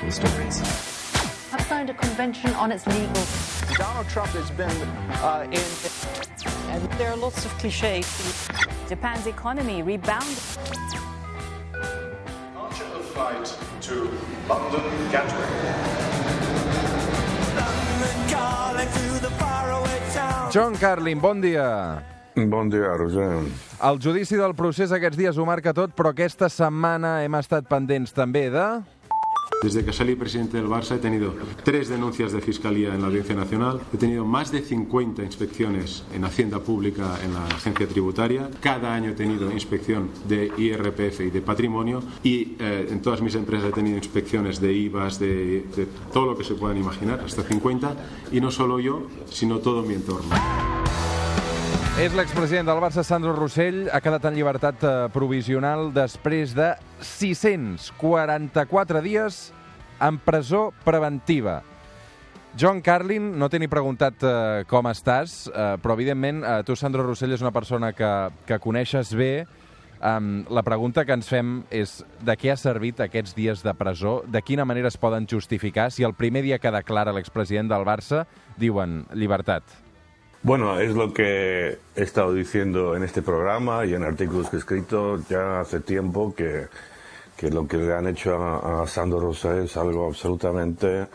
legal stories. have signed a convention on its legal. Donald Trump has been uh, in. And there are lots of cliches. Japan's economy rebounded. Departure of flight to London Gatwick. John Carlin, bon dia. Bon dia, Roger. El judici del procés aquests dies ho marca tot, però aquesta setmana hem estat pendents també de... Desde que salí presidente del Barça he tenido tres denuncias de Fiscalía en la Audiencia Nacional, he tenido más de 50 inspecciones en Hacienda Pública en la Agencia Tributaria, cada año he tenido inspección de IRPF y de patrimonio. Y eh, en todas mis empresas he tenido inspecciones de IVAs, de, de todo lo que se puedan imaginar, hasta 50, y no solo yo, sino todo mi entorno. És l'expresident del Barça, Sandro Rossell, ha quedat en llibertat eh, provisional després de 644 dies en presó preventiva. John Carlin, no t'he ni preguntat eh, com estàs, eh, però evidentment eh, tu, Sandro Rossell, és una persona que, que coneixes bé. Um, la pregunta que ens fem és de què ha servit aquests dies de presó, de quina manera es poden justificar si el primer dia que declara l'expresident del Barça diuen llibertat. Bueno, es lo que he estado diciendo en este programa y en artículos que he escrito ya hace tiempo que, que lo que le han hecho a, a Sandro Rosé es algo absolutamente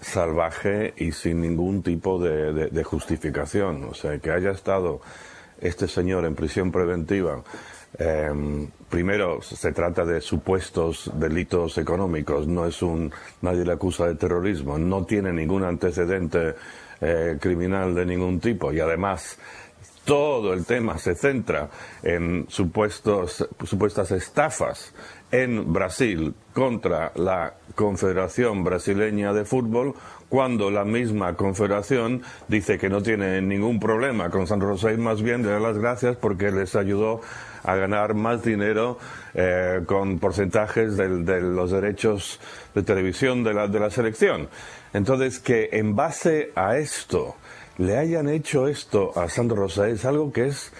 salvaje y sin ningún tipo de, de, justificación. O sea, que haya estado este señor en prisión preventiva Eh, primero, se trata de supuestos delitos económicos, no es un, nadie le acusa de terrorismo, no tiene ningún antecedente eh, criminal de ningún tipo. Y además todo el tema se centra en supuestos, supuestas estafas en Brasil contra la Confederación Brasileña de Fútbol, cuando la misma confederación dice que no tiene ningún problema con San Rosé, más bien le da las gracias porque les ayudó a ganar más dinero eh, con porcentajes de, de, los derechos de televisión de la, de la selección. Entonces, que en base a esto le hayan hecho esto a Sandro Rosé es algo que es,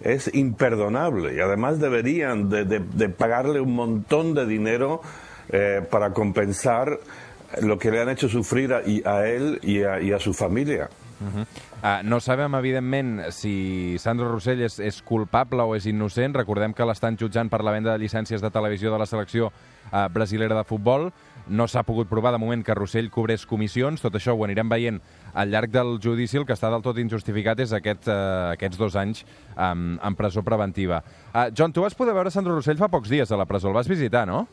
es imperdonable y además deberían de, de, de pagarle un montón de dinero eh, para compensar lo que le han hecho sufrir a, a él y a, y a su familia. Uh -huh. uh, no sabem, evidentment, si Sandro Rossell és, és culpable o és innocent. Recordem que l'estan jutjant per la venda de llicències de televisió de la selecció uh, brasilera de futbol. No s'ha pogut provar de moment que Rossell cobrés comissions. Tot això ho anirem veient al llarg del judici. El que està del tot injustificat és aquest, uh, aquests dos anys um, en presó preventiva. Uh, John, tu vas poder veure Sandro Rossell fa pocs dies a la presó. El vas visitar, no?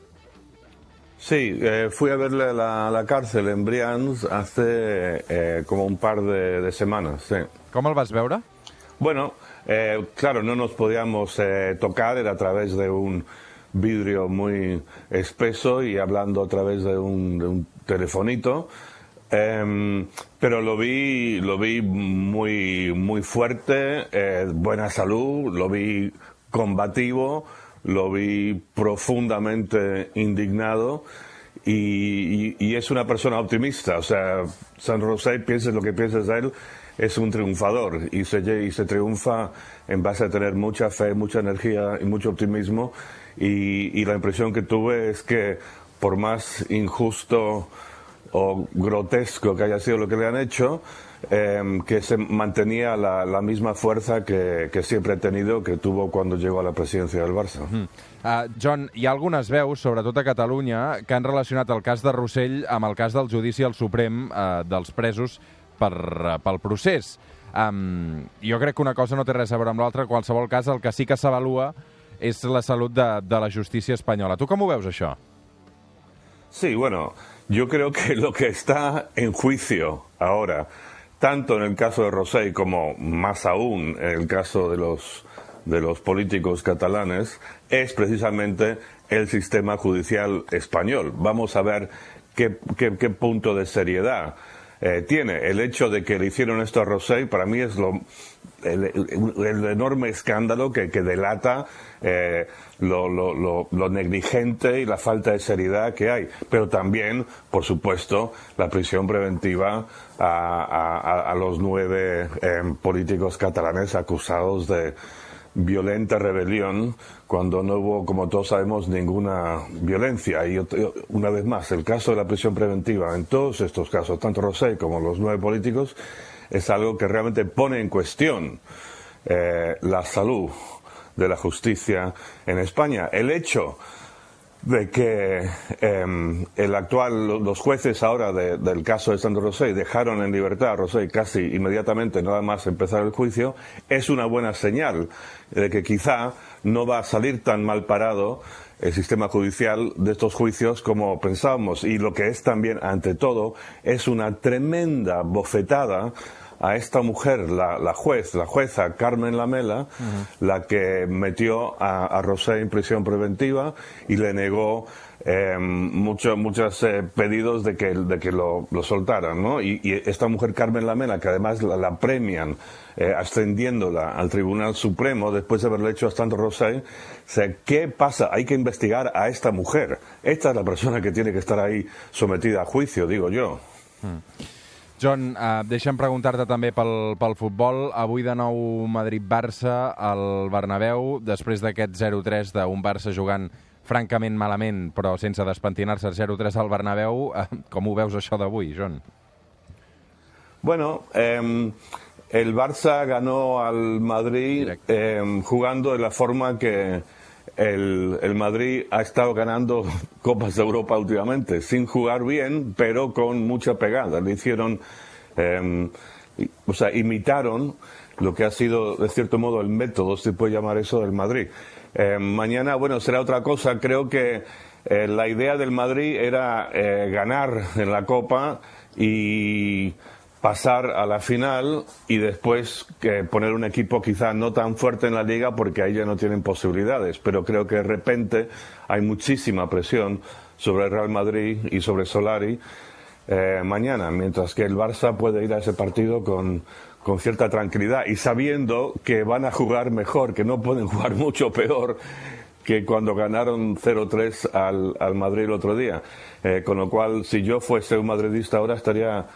Sí, eh, fui a verle a la, la, cárcel en Brians hace eh, como un par de, de, semanas. Sí. ¿Cómo el vas veure? Bueno, eh, claro, no nos podíamos eh, tocar, era a través de un vidrio muy espeso y hablando a través de un, de un telefonito. Em, pero lo vi, lo vi muy, muy fuerte, eh, buena salud, lo vi combativo lo vi profundamente indignado y, es una persona optimista. O sea, San José, pienses lo que pienses de él, es un triunfador y se, y se triunfa en base a tener mucha fe, mucha energía y mucho optimismo. Y, y la impresión que tuve es que por más injusto o grotesco que haya sido lo que le han hecho, eh, que se mantenía la, la misma fuerza que, que, siempre ha tenido, que tuvo cuando llegó a la presidencia del Barça. Mm. Uh, John, hi ha algunes veus, sobretot a Catalunya, que han relacionat el cas de Rossell amb el cas del judici al Suprem uh, dels presos per, pel procés. Um, jo crec que una cosa no té res a veure amb l'altra. En qualsevol cas, el que sí que s'avalua és la salut de, de la justícia espanyola. Tu com ho veus, això? Sí, bueno, yo creo que lo que está en juicio ahora tanto en el caso de Rosell como más aún en el caso de los, de los políticos catalanes, es precisamente el sistema judicial español. Vamos a ver qué, qué, qué punto de seriedad eh, tiene. El hecho de que le hicieron esto a Rosell para mí es lo, el, enorme escándalo que, que delata eh, lo, lo, lo, lo, negligente y la falta de seriedad que hay. Pero también, por supuesto, la prisión preventiva a, a, a los nueve eh, políticos catalanes acusados de, violenta rebelión cuando no hubo, como todos sabemos, ninguna violencia. Y una vez más, el caso de la prisión preventiva en todos estos casos, tanto Rosé como los nueve políticos, es algo que realmente pone en cuestión eh, la salud de la justicia en España. El hecho de que eh, el actual, los jueces ahora de- del caso de Sandro Rosell dejaron en libertad a Rosell casi inmediatamente, nada más empezar el juicio, es una buena señal de que quizá no va a salir tan mal parado el sistema judicial de estos juicios como pensábamos. Y lo que es también, ante todo, es una tremenda bofetada a esta mujer, la, la juez, la jueza Carmen Lamela, la que metió a, a Rosé en prisión preventiva y le negó eh, muchos muchos eh, pedidos de que, de que lo, lo soltaran, ¿no? Y, y esta mujer Carmen Lamela, que además la, la premian eh, ascendiéndola al Tribunal Supremo después de haberle hecho a Sandro Rosé, o sea, ¿qué pasa? Hay que investigar a esta mujer. Esta es la persona que tiene que estar ahí sometida a juicio, digo yo. John, uh, deixa'm preguntar-te també pel, pel futbol. Avui de nou Madrid-Barça al Bernabéu, després d'aquest 0-3 d'un Barça jugant francament malament, però sense despentinar-se 0-3 al Bernabéu. Uh, com ho veus això d'avui, John? Bueno, eh, el Barça ganó al Madrid eh, jugando de la forma que el, Madrid ha estado ganando Copas de Europa últimamente, sin jugar bien, pero con mucha pegada. Le hicieron, i- o sea, imitaron lo que ha sido, de cierto modo, el método, si puede llamar eso, del Madrid. Eh, mañana, bueno, será otra cosa. Creo que eh, la idea del Madrid era eh, ganar en la Copa y pasar a la final y después poner un equipo quizá no tan fuerte en la liga porque ahí ya no tienen posibilidades. Pero creo que de repente hay muchísima presión sobre el Real Madrid y sobre Solari eh, mañana, mientras que el Barça puede ir a ese partido con, con cierta tranquilidad y sabiendo que van a jugar mejor, que no pueden jugar mucho peor que cuando ganaron 0-3 al, al Madrid el otro día. Eh, con lo cual, si yo fuese un madridista ahora estaría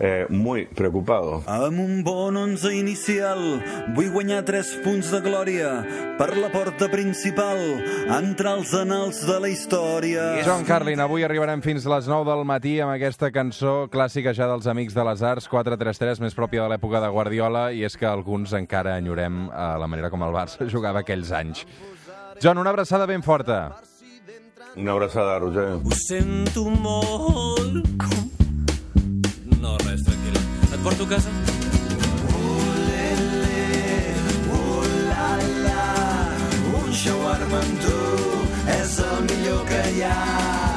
eh, muy preocupado. Amb un bon onze inicial, vull guanyar tres punts de glòria per la porta principal, entrar als anals de la història. John Carlin, avui arribarem fins a les 9 del matí amb aquesta cançó clàssica ja dels Amics de les Arts, 4-3-3, més pròpia de l'època de Guardiola, i és que alguns encara enyorem eh, la manera com el Barça jugava aquells anys. John, una abraçada ben forta. Una abrazada, Roger. Ho sento molt. Com? Porto a casa? Un shawarma amb tu és el millor que hi ha.